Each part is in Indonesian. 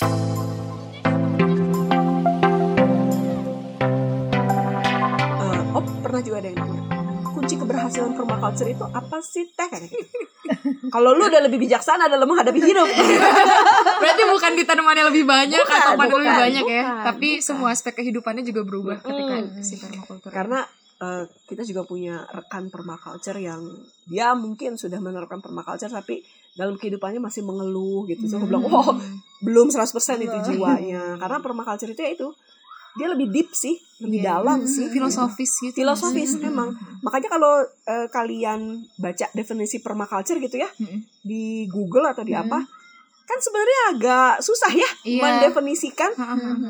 Eh, oh pernah juga ada yang nanya kunci keberhasilan permaculture itu apa sih teh kalau lu udah lebih bijaksana dalam menghadapi hidup Berarti bukan di tanamannya lebih banyak Bukan, atau panen lebih bukan, banyak ya, bukan, tapi bukan. semua aspek kehidupannya juga berubah ketika Mm. si permakultur. karena eh, kita juga punya rekan permaculture yang dia mungkin sudah menerapkan permaculture tapi dalam kehidupannya masih mengeluh gitu. So, aku bilang, Hmm. "Oh, belum 100% itu jiwanya." Karena permaculture itu ya itu dia lebih deep sih, lebih Iya. dalam Hmm, sih. filosofis gitu. Filosofis Hmm. memang. Makanya kalau eh, kalian baca definisi permaculture gitu ya Hmm. di Google atau di Hmm. apa, kan sebenarnya agak susah ya Iya. mendefinisikan.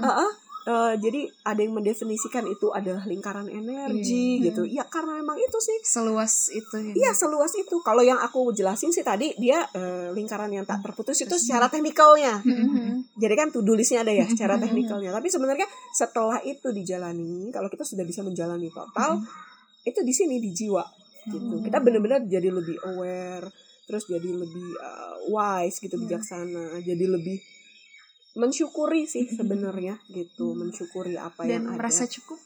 Heeh. Eh, jadi ada yang mendefinisikan itu adalah lingkaran energi Iya. gitu. Ya karena memang itu sih. Seluas itu ya. Iya seluas itu. Kalau yang aku jelasin sih tadi dia eh, lingkaran yang tak terputus itu secara teknikalnya. Hmm. Jadi kan to do listnya ada ya secara Mhm. teknikalnya. Tapi sebenarnya setelah itu dijalani, kalau kita sudah bisa menjalani total, itu di sini di jiwa gitu. Kita benar-benar jadi lebih aware, terus jadi lebih uh, wise gitu, Iya. bijaksana, jadi lebih mensyukuri sih sebenarnya gitu, mensyukuri apa Dan yang merasa ada. cukup.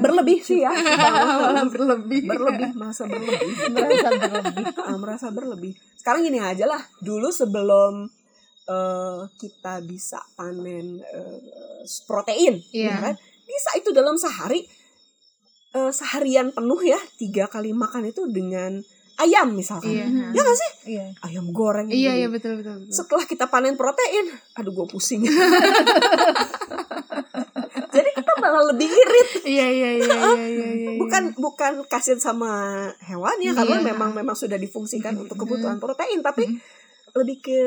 Berlebih sih ya, berlebih. berlebih, masa berlebih. merasa berlebih Ah, merasa berlebih. Sekarang gini aja lah, dulu sebelum eh, kita bisa panen eh, protein, Iya. ya kan? Bisa itu dalam sehari eh, seharian penuh ya tiga kali makan itu dengan ayam misalkan. Iya. Ya nggak sih? iya Ayam goreng. Iya, gitu. iya betul betul betul. Setelah kita panen protein, aduh gue pusing. Jadi kita malah lebih irit. Iya iya iya iya iya. iya. bukan bukan kasihan sama hewannya Iya. karena memang memang sudah difungsikan untuk kebutuhan protein tapi Mm. lebih ke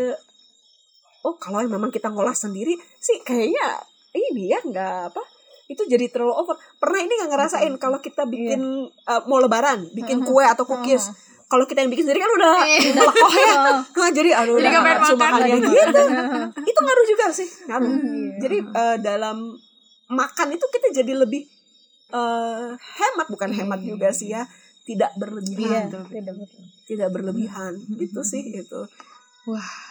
oh kalau memang kita ngolah sendiri sih kayaknya ini ya nggak apa itu jadi terlalu over pernah ini nggak ngerasain kalau kita bikin uh, mau lebaran bikin kue atau cookies kalau kita yang bikin sendiri kan udah Iya. udah lekoh ya Nah, jadi aduh Jadi udah makan makannya lagi. gitu itu ngaruh juga sih ngaruh Iya. jadi eh, dalam makan itu kita jadi lebih eh, hemat bukan hemat Iya. juga sih ya tidak iya berlebihan betul tidak berlebihan itu sih itu Wah.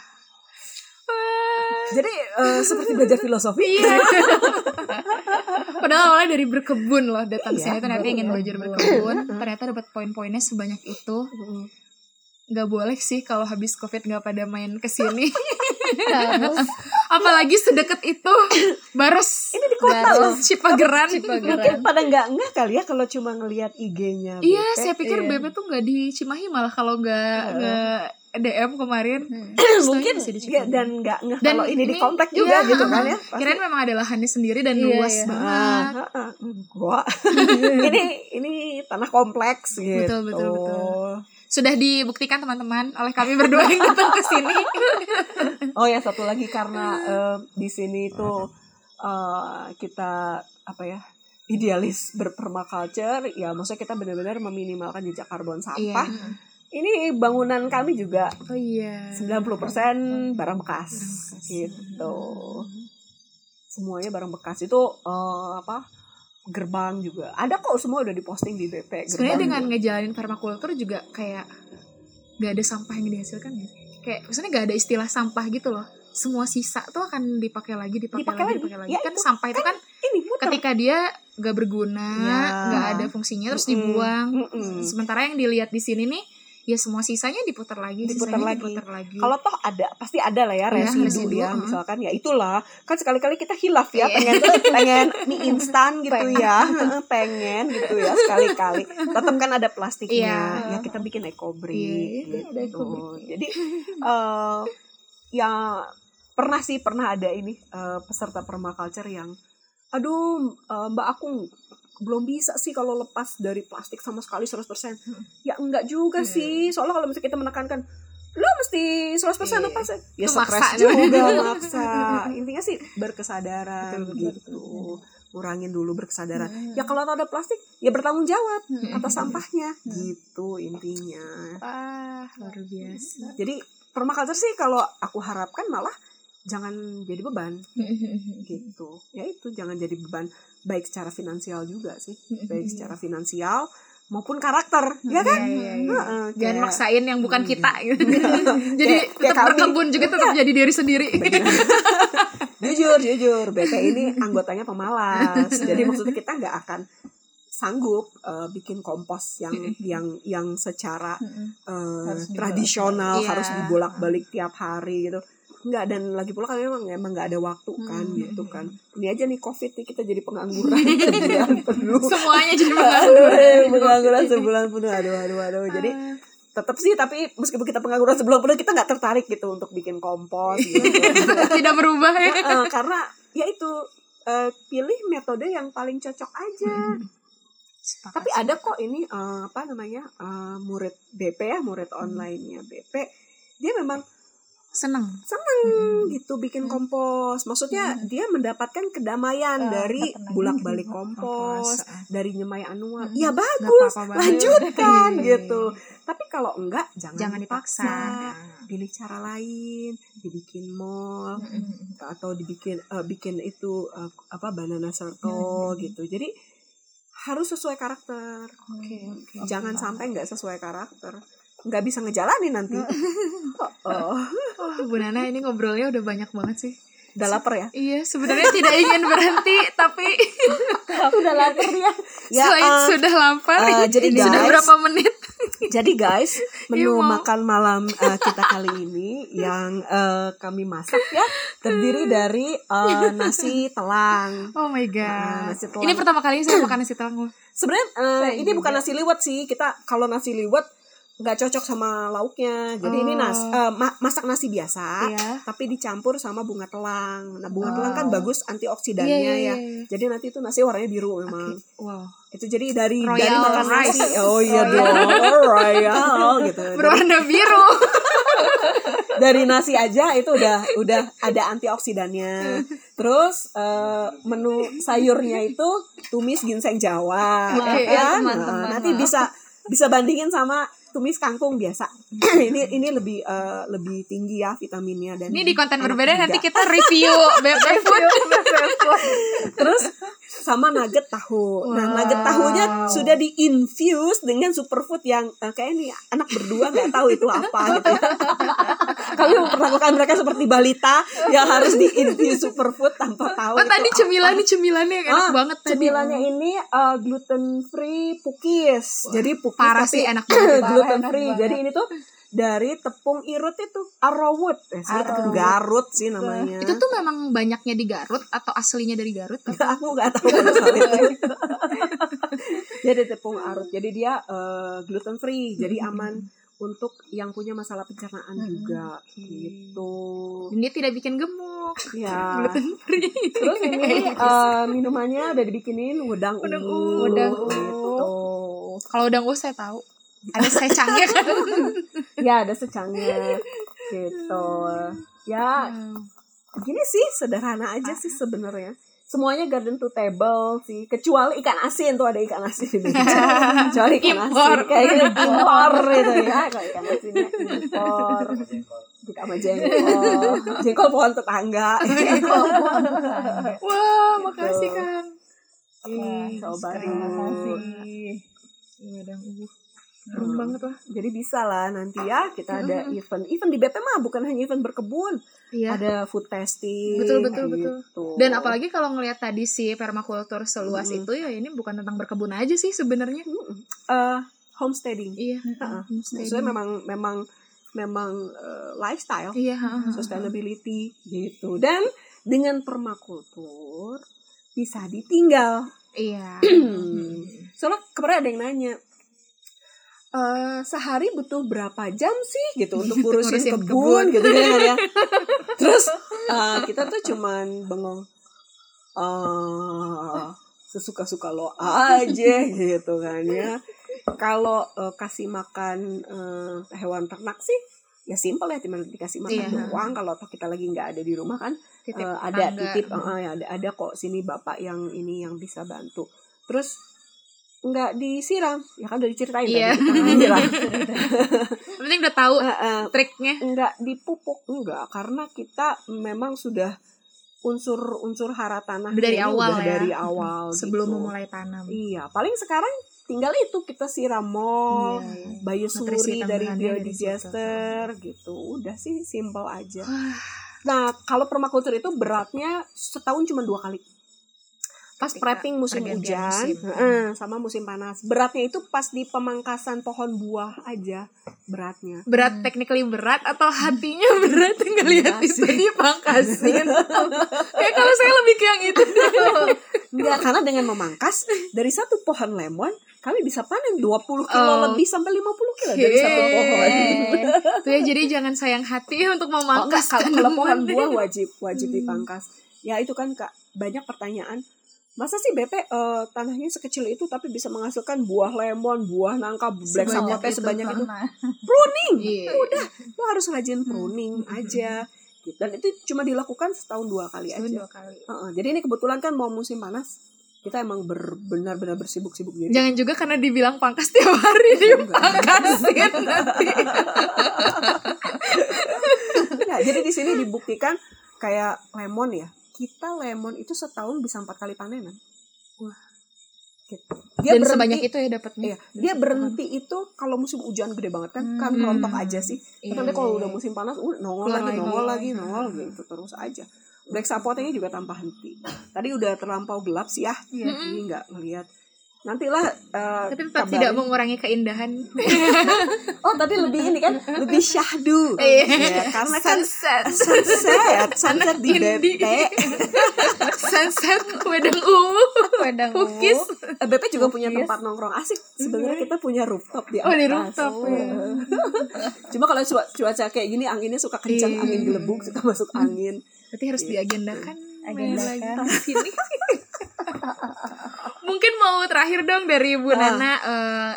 Jadi eh, seperti belajar filosofi. Iya. Padahal awalnya dari berkebun loh datang Iya, sini ternyata ingin belajar berkebun. Ternyata dapat poin-poinnya sebanyak itu. Nggak boleh sih kalau habis covid nggak pada main ke sini. Harus. Apalagi sedekat itu baros. Ini di kota loh. Baros Cipageran mungkin pada nggak nggak kali ya kalau cuma ngelihat IG-nya iya BP. saya pikir iya. BP tuh nggak di Cimahi malah kalau nggak Iya. nggak DM kemarin mungkin masih di ya, dan nggak nggak kalau ini, di ini- komplek juga iya, gitu kan ya uh-uh. kirain memang ada lahannya sendiri dan Iya, luas iya. banget Ah, ah, ah. Gua ini ini tanah kompleks gitu. Betul, betul, betul. sudah dibuktikan teman-teman oleh kami berdua yang datang ke sini Oh ya satu lagi karena eh, di sini itu eh, kita apa ya idealis berpermaculture ya maksudnya kita benar-benar meminimalkan jejak karbon sampah. Iya. Ini bangunan kami juga oh iya 90% barang bekas gitu. Semuanya barang bekas itu eh, apa? gerbang juga. Ada kok semua udah diposting di BP sebenarnya dengan juga. ngejalanin permakultur juga kayak gak ada sampah yang dihasilkan gitu kayak maksudnya gak ada istilah sampah gitu loh semua sisa tuh akan dipakai lagi dipakai, Dipakai lagi, lagi. dipakai lagi Ya, kan itu sampah itu kan ini putar. ketika dia gak berguna Ya. gak ada fungsinya terus Mm-mm. dibuang Mm-mm. sementara yang dilihat di sini nih ya semua sisanya diputar lagi Diputar lagi. diputar lagi Kalau toh ada, pasti ada lah ya Iya, residu, residu, ya, uh. misalkan ya itulah. Kan sekali-kali kita hilaf ya, Iya. pengen pengen mie instan gitu ya, pengen gitu ya sekali-kali. Tetap kan ada plastiknya, Iya. ya kita bikin ekobrik Iya, gitu. Jadi eh ya pernah sih pernah ada ini eh, peserta permaculture yang, aduh eh, Mbak aku belum bisa sih kalau lepas dari plastik sama sekali 100%. Ya enggak juga Hmm. sih. Soalnya kalau misalnya kita menekankan lo mesti 100% Iya. lepas ya. Ya stres maksa juga maksa. Intinya sih berkesadaran Betul, betul, gitu. Kurangin dulu berkesadaran. Hmm. Ya kalau ada plastik ya bertanggung jawab Hmm. atas sampahnya gitu intinya. ah luar biasa Jadi permaculture sih kalau aku harapkan malah jangan jadi beban gitu. Ya itu jangan jadi beban baik secara finansial juga sih. Baik secara finansial maupun karakter ya kan Iya, iya, iya. Heeh, Jangan kayak- maksain yang bukan kita gitu. Jadi Kayak- kayak tetap kami. berkebun juga tetap jadi diri sendiri. jujur jujur BT ini anggotanya pemalas jadi maksudnya kita nggak akan sanggup eh, bikin kompos yang yang yang secara eh, Harus tradisional Iya. harus dibolak-balik tiap hari gitu nggak dan lagi pula kami memang emang nggak ada waktu kan Hmm. gitu kan. Ini aja nih covid nih kita jadi pengangguran sebulan penuh. Semuanya jadi pengangguran. pengangguran sebulan penuh. Aduh aduh aduh. Jadi tetap sih tapi meskipun kita pengangguran sebulan penuh kita nggak tertarik gitu untuk bikin kompos gitu. Tidak berubah ya. Heeh, karena ya itu eh, pilih metode yang paling cocok aja. Tapi ada kok ini eh, apa namanya eh, murid BP ya murid online-nya BP dia memang seneng. seneng gitu bikin kompos. Maksudnya dia mendapatkan kedamaian Ah, dari tenang. bulak-balik kompos, dari nyemai anual. Mm, Ya bagus, apa-apa banget. lanjutkan gitu. Tapi kalau enggak jangan, Jangan dipaksa. dipaksa. Pilih cara lain, dibikin mall, Mm-mm. atau dibikin eh, bikin itu eh, apa banana circle Hmm. gitu jadi harus sesuai karakter Oke, oke. jangan sampai nggak sesuai karakter nggak bisa ngejalanin nanti oh, oh. Bu Nana ini ngobrolnya udah banyak banget sih. udah lapar ya Iya, sebenarnya tidak ingin berhenti, tapi udah lapar ya ya selain eh, sudah lapar, eh, jadi sudah guys- berapa menit? jadi guys menu Iya, mau. makan malam eh, kita kali ini yang eh, kami masak ya terdiri dari eh, nasi telang Oh my god. nasi telang. ini pertama kali saya makan nasi telang sebenarnya Saya ini bukan nasi liwet sih kita kalau nasi liwet nggak cocok sama lauknya jadi ini Oh. nas eh, ma- masak nasi biasa Iya. tapi dicampur sama bunga telang nah bunga Oh. telang kan bagus antioksidannya Iya, iya, ya iya. jadi nanti itu nasi warnanya biru memang Wow. itu jadi dari Royal dari makan rice. nasi oh iya dong royal gitu Berwarna biru. dari nasi aja itu udah udah ada antioksidannya. Terus eh, menu sayurnya itu tumis ginseng Jawa, Oke, ya kan? teman-teman. Nah, nanti bisa bisa bandingin sama tumis kangkung biasa. ini ini lebih eh, lebih tinggi ya vitaminnya dan Ini di konten berbeda nanti kita review BP food. Terus sama nugget tahu. Nah, Wow. nugget tahunya sudah di-infuse dengan superfood yang eh, kayak ini anak berdua nggak tahu itu apa gitu. Kami memperlakukan mereka seperti balita yang harus di-infuse superfood tanpa tahu. Oh itu tadi cemilannya cemilannya enak Ah, banget tadi. Cemilannya ini gluten free pukis. Jadi pukis Parah sih enak banget. gluten Enak free. banget. Jadi ini tuh dari tepung irut itu arrowwood. Eh, sih, Arrowwood. Garut sih namanya. Itu tuh memang banyaknya di Garut atau aslinya dari Garut? Aku nggak tahu jadi tepung arut. Jadi dia gluten free. Jadi aman untuk yang punya masalah pencernaan Hmm. juga gitu. dia tidak bikin gemuk. Ya. Gluten free. Terus ini eh, minumannya udah dibikinin udang Udang. Udang gitu. Kalau udah gue saya tahu. Ada secangnya kan. Ya ada secangnya gitu. Ya gini sih sederhana aja sih sebenarnya. Semuanya garden to table sih, kecuali ikan asin tuh ada ikan asin di kecuali ikan Impor. asin kayak gitu impor gitu ya, kalau ikan asinnya impor. Kita sama jengkol, jengkol pohon tetangga. Jengkol pohon tetangga. Wah, makasih Tuh. Kang. Wah, coba terima kasih. Iya, dan ubu. Hmm. Keren banget lah. Jadi bisa lah nanti ya kita ada event. Event di BP mah bukan hanya event berkebun, Iya. ada food testing. Betul, betul, betul. gitu. Dan apalagi kalau ngelihat tadi si permakultur seluas Mm-mm. itu ya ini bukan tentang berkebun aja sih sebenarnya. Eh, homesteading. Iya. Heeh. homesteading. Maksudnya memang memang memang eh, lifestyle, Iya, heeh. sustainability gitu. Dan dengan permakultur bisa ditinggal. Iya. Soalnya kemarin ada yang nanya, eh sehari butuh berapa jam sih gitu untuk ngurusin Ngurusin kebun, kebun. gitu kan ya. Terus eh, kita tuh cuman bengong eh sesuka-suka lo aja gitu kan ya. Kalau eh, kasih makan eh, hewan ternak sih ya simpel ya cuma dikasih makan Iya. doang kalau toh kita lagi nggak ada di rumah kan Titip Eh, ada tetangga. titip eh, ya ada ada kok sini bapak yang ini yang bisa bantu terus nggak disiram ya kan udah diceritain Iya. tadi bilang penting udah tahu Eh, eh, triknya. nggak dipupuk enggak karena kita memang sudah unsur-unsur hara tanah Dari awal udah ya. dari awal Sebelum gitu. memulai tanam. iya paling sekarang tinggal itu kita siram mol Iya, iya. biosuri dari biodigester gitu udah sih simple aja nah kalau permakultur itu beratnya setahun cuma dua kali pas prepping musim hujan musim. heeh, sama musim panas beratnya itu pas di pemangkasan pohon buah aja beratnya berat technically berat atau hatinya berat ngelihat itu dipangkasin kayak kalau saya lebih ke yang itu Enggak, karena dengan memangkas dari satu pohon lemon kami bisa panen 20 kilo Oh. lebih sampai 50 kilo dari satu pohon. Tuh ya jadi jangan sayang hati untuk Oh, enggak, memangkas kalau, kalau pohon buah wajib wajib Hmm. dipangkas. Ya itu kan Kak, banyak pertanyaan. Masa sih BP eh, tanahnya sekecil itu tapi bisa menghasilkan buah lemon, buah nangka, black Sebanyak itu, sebanyak itu? Pruning. Iya. Udah, lo harus rajin pruning aja. Gitu. Dan itu cuma dilakukan setahun dua kali Setahun aja. dua kali. Heeh, jadi ini kebetulan kan mau musim panas. Kita emang ber- benar-benar bersibuk-sibuk gitu. Jangan juga karena dibilang pangkas tiap hari dipangkasin nanti. Nah, jadi di sini dibuktikan kayak lemon ya. Kita lemon itu setahun bisa empat kali panenan. Wah. Gitu. Dia Dan berhenti, sebanyak itu ya dapatnya. Iya, dia berhenti itu kalau musim hujan gede banget kan, kan Hmm. rontok aja sih. Iya, Tapi kalau iya, udah iya. musim panas, uh, nongol lagi, lagi. nongol lagi, nongol gitu terus aja. Black sapotenya juga tanpa henti. Tadi udah terlampau gelap sih ya, jadi nggak ngelihat. Nantilah eh, Tapi tetap kabarin. tidak mengurangi keindahan. Oh, tapi lebih ini kan, lebih syahdu. Iya. Ya, karena kan sunset, sunset, sunset di. BP. sunset, wedang ungu, Wedang. Eh, BP juga punya tempat nongkrong asik. Sebenarnya kita punya rooftop di Oh, atas. di rooftop, ya. Cuma kalau cua- cuaca kayak gini anginnya suka kencang, Iya. angin gelembung suka masuk angin. Berarti harus diagendakan. main Agendakan. sini. Mungkin mau terakhir dong dari Bu Ah. Nana eh,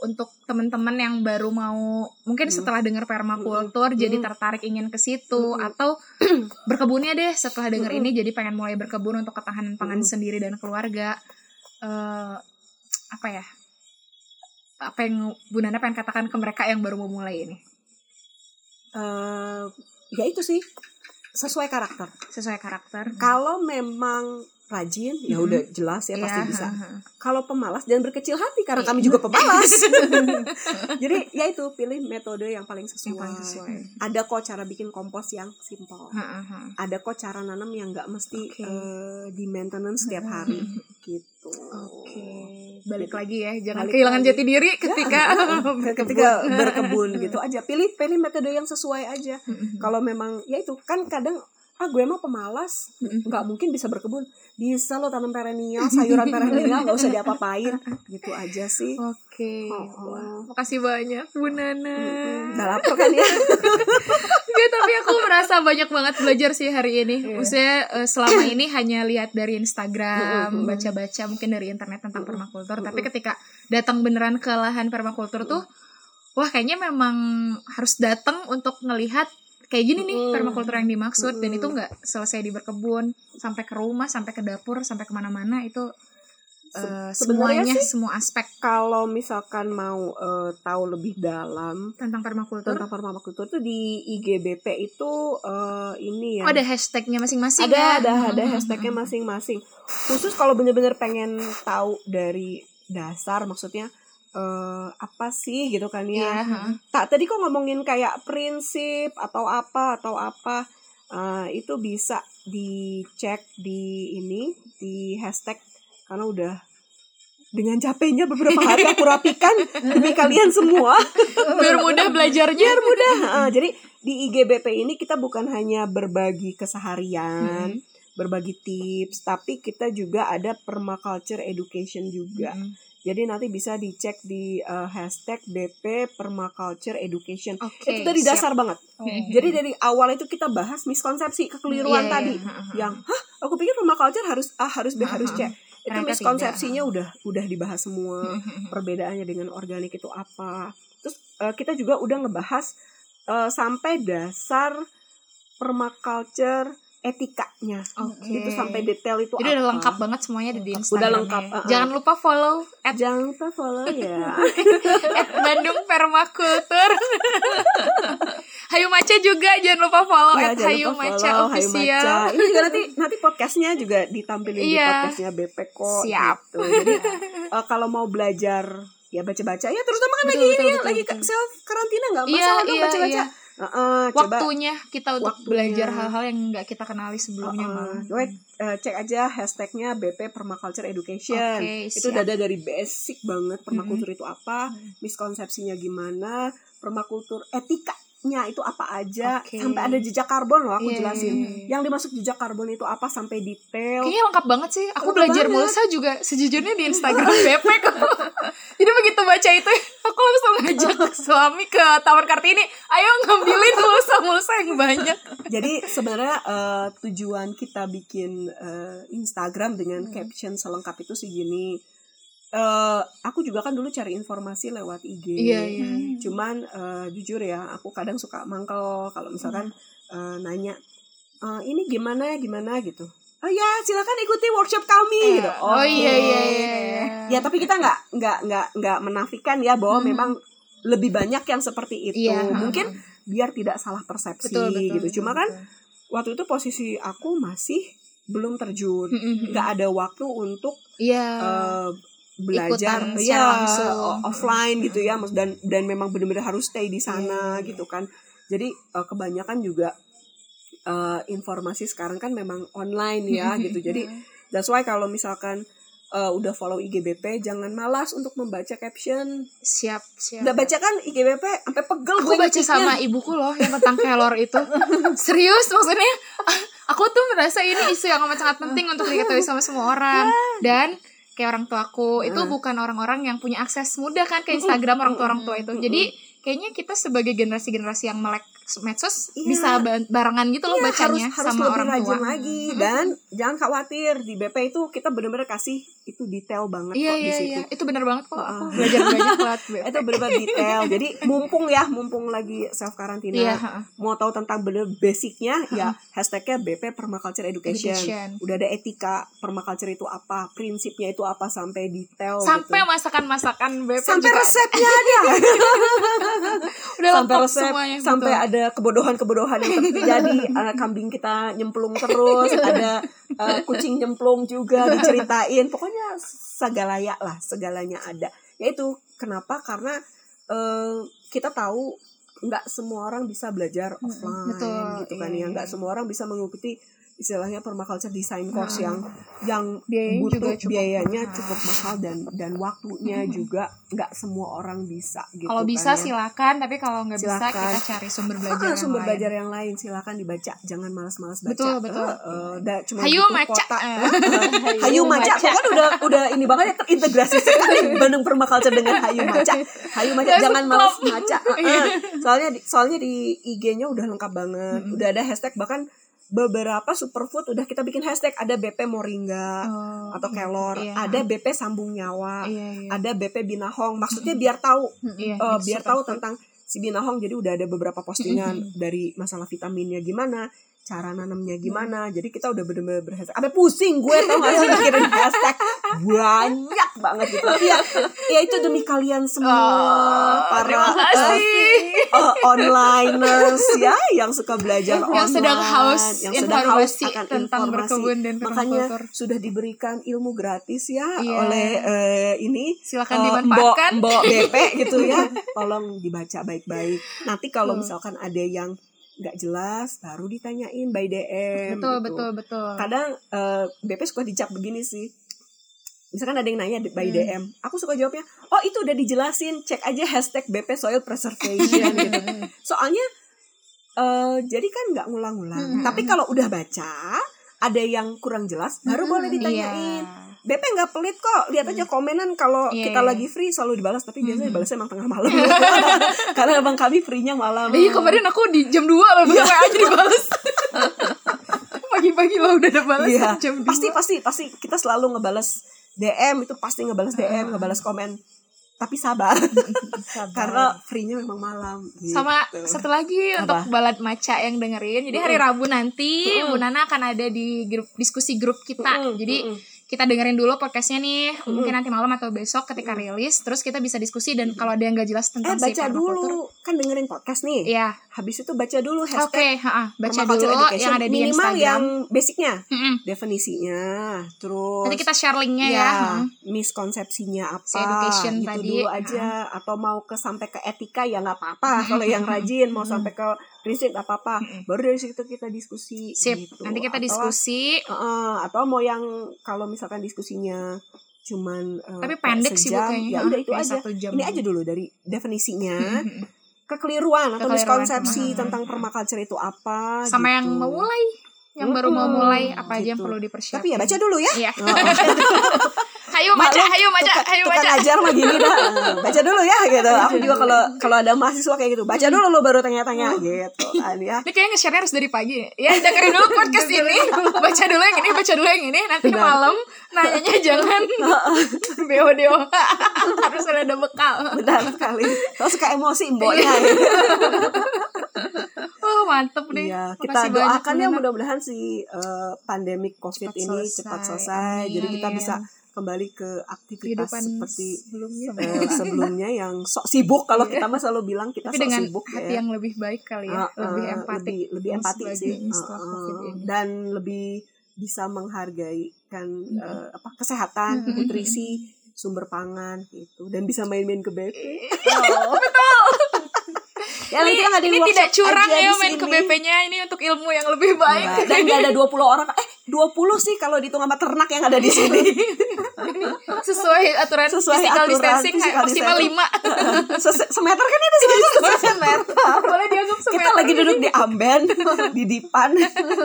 untuk teman-teman yang baru mau mungkin Hmm. setelah dengar permakultur jadi Hmm. tertarik ingin ke situ Hmm. atau berkebunnya deh setelah dengar Hmm. ini jadi pengen mulai berkebun untuk ketahanan pangan Hmm. sendiri dan keluarga. Eh, apa ya? Apa yang Bu Nana pengen katakan ke mereka yang baru mau mulai ini? Eh, ya itu sih sesuai karakter. Sesuai karakter. Kalau memang rajin, ya Mhm. udah jelas ya pasti Iya, bisa. Kalau pemalas jangan berkecil hati karena Iya. kami juga pemalas. Jadi ya itu pilih metode yang paling sesuai. Yang paling sesuai. Ada kok cara bikin kompos yang simple. Ada kok cara nanam yang nggak mesti Oke. eh, di maintenance setiap hari gitu. Oke, balik lagi ya, jangan Balik kehilangan lagi. jati diri ketika Ketika berkebun gitu aja, pilih pilih metode yang sesuai aja. Mm-mm. Kalau memang ya itu kan kadang ah gue emang pemalas. Nggak mungkin bisa berkebun. Bisa lo tanam perennial sayuran perennial nggak usah diapa-apain. Gitu aja sih. Oke, Oh, wah, oh. makasih banyak Bu Nana. Udah lapar kan ya? Tapi aku merasa banyak banget belajar sih hari ini. Iya. Maksudnya eh, selama ini hanya lihat dari Instagram, baca-baca mungkin dari internet tentang permakultur, tapi ketika datang beneran ke lahan permakultur tuh wah kayaknya memang harus datang untuk ngelihat kayak gini nih Mm-mm. permakultur yang dimaksud dan Mm-mm. itu nggak selesai di berkebun sampai ke rumah sampai ke dapur sampai ke mana-mana itu Se- sebenarnya semuanya sih- semua aspek kalau misalkan mau eh, tahu lebih dalam tentang permakultur tentang permakultur itu di IGBP itu eh, ini ya oh, ada hashtagnya masing-masing ada ya? ada ada hashtagnya masing-masing khusus kalau bener-bener pengen tahu dari dasar maksudnya eh, apa sih gitu kan Iya, ya ha. tak tadi kok ngomongin kayak prinsip atau apa atau apa eh, itu bisa dicek di ini di hashtag karena udah dengan capeknya beberapa hari aku rapikan demi kalian semua biar mudah belajarnya biar mudah Heeh, jadi di IGBP ini kita bukan hanya berbagi keseharian Hmm. berbagi tips tapi kita juga ada permaculture education juga Mm. Jadi nanti bisa dicek di eh, hashtag BP permaculture education Oke. itu dari siap. dasar banget Oh. jadi dari awal itu kita bahas miskonsepsi kekeliruan Iya, iya, tadi ha. yang hah aku pikir permaculture harus A harus B Ha, harus ha. C itu Ternyata miskonsepsinya udah udah dibahas semua Hmm. perbedaannya dengan organik itu apa. Terus eh, kita juga udah ngebahas eh, sampai dasar permaculture etikanya. Oke. Itu sampai detail itu Jadi udah apa. lengkap banget semuanya ada di Udah Instagram. lengkap, uh-uh. Jangan lupa follow at, Jangan lupa follow ya. at Bandung Permakultur. Hayu Maca juga jangan lupa follow Ya, at Hayu Maca follow Hayu official. Maca. Ini juga nanti nanti podcastnya juga ditampilin di Iya. podcastnya BP kok. Siap. Gitu. Jadi eh, kalau mau belajar ya baca-baca ya terutama kan Betul, lagi betul, ini ya, betul, lagi betul. self karantina nggak Iya, masalah dong iya, baca-baca. iya. Heeh, coba Waktunya kita untuk Waktunya. belajar hal-hal yang nggak kita kenali sebelumnya Heeh. malah. Coba eh, cek aja hashtagnya BP Permaculture Education. Oke, itu siap. udah ada dari basic banget permakultur itu apa, miskonsepsinya gimana, permakultur etikanya itu apa aja, Oke. sampai ada jejak karbon loh aku Iya, jelasin. Yang dimasuk jejak karbon itu apa sampai detail. Kayaknya lengkap banget sih. Aku Lengkap belajar banget. mulsa juga sejujurnya di Instagram BP kok. Jadi begitu baca itu, aku langsung ngajak suami ke Taman Kartini. Ayo ngambilin mulsa-mulsa yang banyak. Jadi sebenarnya eh, tujuan kita bikin eh, Instagram dengan Hmm. caption selengkap itu segini. Eh, aku juga kan dulu cari informasi lewat IG. Iya, iya. Cuman eh, jujur ya, aku kadang suka mangkel kalau misalkan eh, nanya "Eh, ini gimana gimana gitu. Oh ya, silakan ikuti workshop kami gitu. Oh Oke. iya iya iya. iya. Ya tapi kita nggak nggak nggak nggak menafikan ya bahwa Mhm. memang lebih banyak yang seperti itu. Iya, Mungkin biar tidak salah persepsi betul betul. gitu. Cuma kan waktu itu posisi aku masih belum terjun nggak ada waktu untuk Iya. eh, belajar Ikutan ya langsung. offline gitu ya Mas- dan dan memang benar-benar harus stay di sana Iya, iya. gitu kan jadi eh, kebanyakan juga eh, informasi sekarang kan memang online ya gitu jadi that's why kalau misalkan eh, udah follow IGBP jangan malas untuk membaca caption siap siap. udah baca kan IGBP sampai pegel Aku gue baca ngetiknya. sama ibuku loh yang tentang kelor itu. Serius maksudnya aku tuh merasa ini isu yang amat sangat penting untuk diketahui sama semua orang dan kayak orang tuaku itu Hmm. bukan orang-orang yang punya akses mudah kan ke Instagram orang tua orang tua itu. Jadi kayaknya kita sebagai generasi-generasi yang melek medsos Iya. bisa ba- barengan gitu loh Iya, bacanya harus, harus sama lebih orang tua. rajin lagi dan jangan khawatir di BP itu kita benar-benar kasih itu detail banget Iya kok di iya situ. iya, itu benar banget kok. Aku Heeh. belajar banyak BP. itu benar detail jadi mumpung ya mumpung lagi self karantina Iya, heeh. mau tahu tentang bener basicnya ya hashtagnya BP Permaculture Education. Education. udah ada etika permaculture itu apa prinsipnya itu apa sampai detail Sampai gitu. masakan-masakan BP sampai juga resepnya ada udah sampai lengkap resep semuanya sampai betul. ada kebodohan-kebodohan yang terjadi anak kambing kita nyemplung terus ada eh, kucing nyemplung juga diceritain pokoknya segalanya lah segalanya ada. Yaitu kenapa? Karena eh, kita tahu nggak semua orang bisa belajar offline betul, gitu kan iya, ya nggak semua orang bisa mengikuti istilahnya permaculture design course Nah. yang yang Biayanya butuh juga cukup biayanya mahal. cukup mahal dan dan waktunya juga nggak semua orang bisa gitu Kalau kan bisa ya. silakan, tapi kalau nggak bisa kita cari sumber belajar Ah, yang sumber lain. belajar yang lain silakan dibaca jangan malas-malas baca Betul, betul. Eh, eh, da- cuma Hayu maca. Eh. Hayu maca kan udah udah ini banget ya terintegrasi sekali Bandung Permaculture dengan Hayu maca Hayu maca jangan malas maca Eh, eh. soalnya di, soalnya di IG-nya udah lengkap banget udah ada hashtag bahkan beberapa superfood udah kita bikin hashtag ada BP moringa Oh, atau kelor iya. ada BP sambung nyawa Iya, iya. ada BP binahong maksudnya biar tahu Iya, iya, biar tahu tentang si binahong jadi udah ada beberapa postingan dari masalah vitaminnya gimana cara nanamnya gimana jadi kita udah bener-bener berhashtag sampai pusing gue tau gak sih mikirin hashtag banyak banget gitu ya ya itu demi kalian semua Oh, para eh, eh, onliners ya yang suka belajar Yang sedang online, haus yang sedang haus informasi akan tentang informasi berkebun dan makanya sudah diberikan ilmu gratis ya Iya. oleh eh, ini Silakan eh, dimanfaatkan. Mbok, Mbok BP gitu ya. Tolong dibaca baik-baik. Nanti kalau misalkan ada yang nggak jelas baru ditanyain by DM. betul gitu. betul betul. Kadang eh, BP suka dicap begini sih. Misalkan ada yang nanya by Hmm. DM, aku suka jawabnya, oh itu udah dijelasin, cek aja hashtag BP Soil Preservation gitu. Soalnya eh jadi kan nggak ngulang-ngulang. Hmm. Tapi kalau udah baca, ada yang kurang jelas, baru boleh ditanyain. Iya. BP nggak pelit kok lihat aja komenan kalau Iya, kita iya. lagi free selalu dibalas tapi biasanya Mhm. dibalasnya emang tengah malam karena abang kami free-nya malam Iya kemarin aku di jam 2 loh Iya. WA aja dibales. Pagi-pagi lo udah ada balas Iya. jam 2. pasti pasti pasti kita selalu ngebales DM itu pasti ngebales DM ngebales komen tapi sabar karena free-nya memang malam gitu. sama satu lagi Apa? untuk balad maca yang dengerin. Jadi hari Rabu nanti Mm-mm. Bu Nana akan ada di grup diskusi grup kita. Mm-mm, Jadi mm-mm. Kita dengerin dulu podcastnya nih. Mungkin nanti malam atau besok ketika rilis terus kita bisa diskusi dan kalau ada yang gak jelas eh tentang si baca permakultur, dulu kan dengerin podcast nih. Iya. Habis itu baca dulu Oke, hashtag ha-ha. baca permaculture dulu education. yang ada di minimal Instagram. yang basicnya, Mm-mm. definisinya, terus Nanti kita share linknya ya. ya, Mm. miskonsepsinya apa Si education gitu tadi. dulu aja atau mau ke sampai ke etika ya nggak apa-apa kalau yang rajin mau sampai ke prinsip nggak apa-apa baru dari situ kita diskusi Sip. gitu. Nanti kita Atau- diskusi. Heeh, atau mau yang kalau misalkan diskusinya cuman eh, Tapi pendek sih sejam, kayaknya. ya udah itu aja jam. ini aja dulu dari definisinya. Kekeliruan atau Kekeliruan. miskonsepsi tentang permaculture itu apa Sama yang gitu. mau mulai. Yang baru mau mulai apa aja yang gitu. perlu dipersiapkan. tapi ya baca dulu ya Iya. Oh, Hayu baca, hayu baca, hayu baca. ajar mah gini dah baca dulu ya gitu aku juga kalau kalau ada mahasiswa kayak gitu baca dulu lo baru tanya-tanya gitu kan ya Ini kayaknya nge-share harus dari pagi. Ya, dengerin dulu podcast ini. Baca dulu yang ini, baca dulu yang ini. Nanti Benar. malam nanyanya jangan BO-DO. harus ada bekal. benar sekali kalau suka emosi mboknya ya. Oh, mantep nih. Iya, kita doakan ya mudah-mudahan si eh, pandemik COVID Cepat ini selesai. cepat selesai. Jadi kita bisa kembali ke aktivitas Kehidupan seperti sebelumnya. eh, sebelumnya yang sok sibuk kalau kita mah selalu bilang kita Tapi sok dengan sibuk hati ya. yang lebih baik kali ya. Eh, eh, lebih empatik. lebih, lebih dan empati sih Eh, eh, COVID ini. dan lebih bisa menghargai kan Mm-mm. eh, apa kesehatan, nutrisi, sumber pangan gitu dan bisa main-main ke BP. Oh, betul. Ya nanti ini yang ada ini tidak curang ya main ke. BP-nya. Ini untuk ilmu yang lebih baik. Enggak, dan nggak ada 20 orang eh 20 sih kalau dihitung sama ternak yang ada di sini Sesuai aturan Sesuai physical aturan distancing physical maksimal distancing. 5. Se- semeter kan itu semeter Boleh dianggap semeter. kita lagi duduk di amben di dipan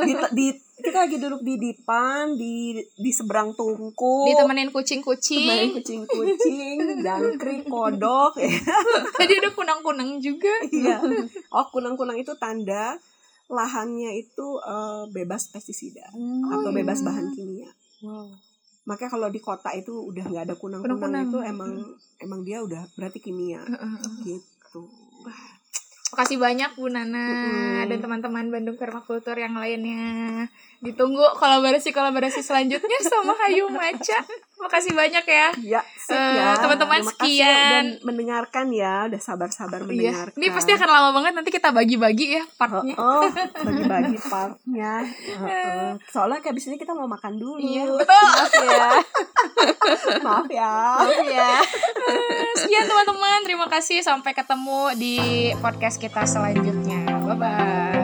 di, di kita lagi duduk di dipan di di seberang tungku ditemenin kucing-kucing. kucing-kucing jangkrik kodok ya. Tadi ada kunang-kunang juga. iya oh kunang-kunang itu tanda lahannya itu eh, bebas pestisida atau iya. bebas bahan kimia Wow. Makanya kalau di kota itu udah nggak ada kunang-kunang Kunang-kunang. itu emang emang dia udah berarti kimia gitu Makasih banyak Bu Nana Mm-mm. dan teman-teman Bandung Permakultur yang lainnya. Ditunggu kolaborasi-kolaborasi selanjutnya sama Hayu Maca. Makasih banyak ya. ya sip Eh, ya teman-teman, kasih sekian. udah mendengarkan ya udah sabar-sabar Iya. mendengarkan Ini pasti akan lama banget nanti kita bagi-bagi ya Oh, partnya. oh, bagi-bagi partnya. Heeh. Soalnya kayak abis ini kita mau makan dulu. Iya, betul. Maaf ya. Maaf ya. ya Sekian teman-teman, terima kasih sampai ketemu di podcast kita selanjutnya. Bye bye.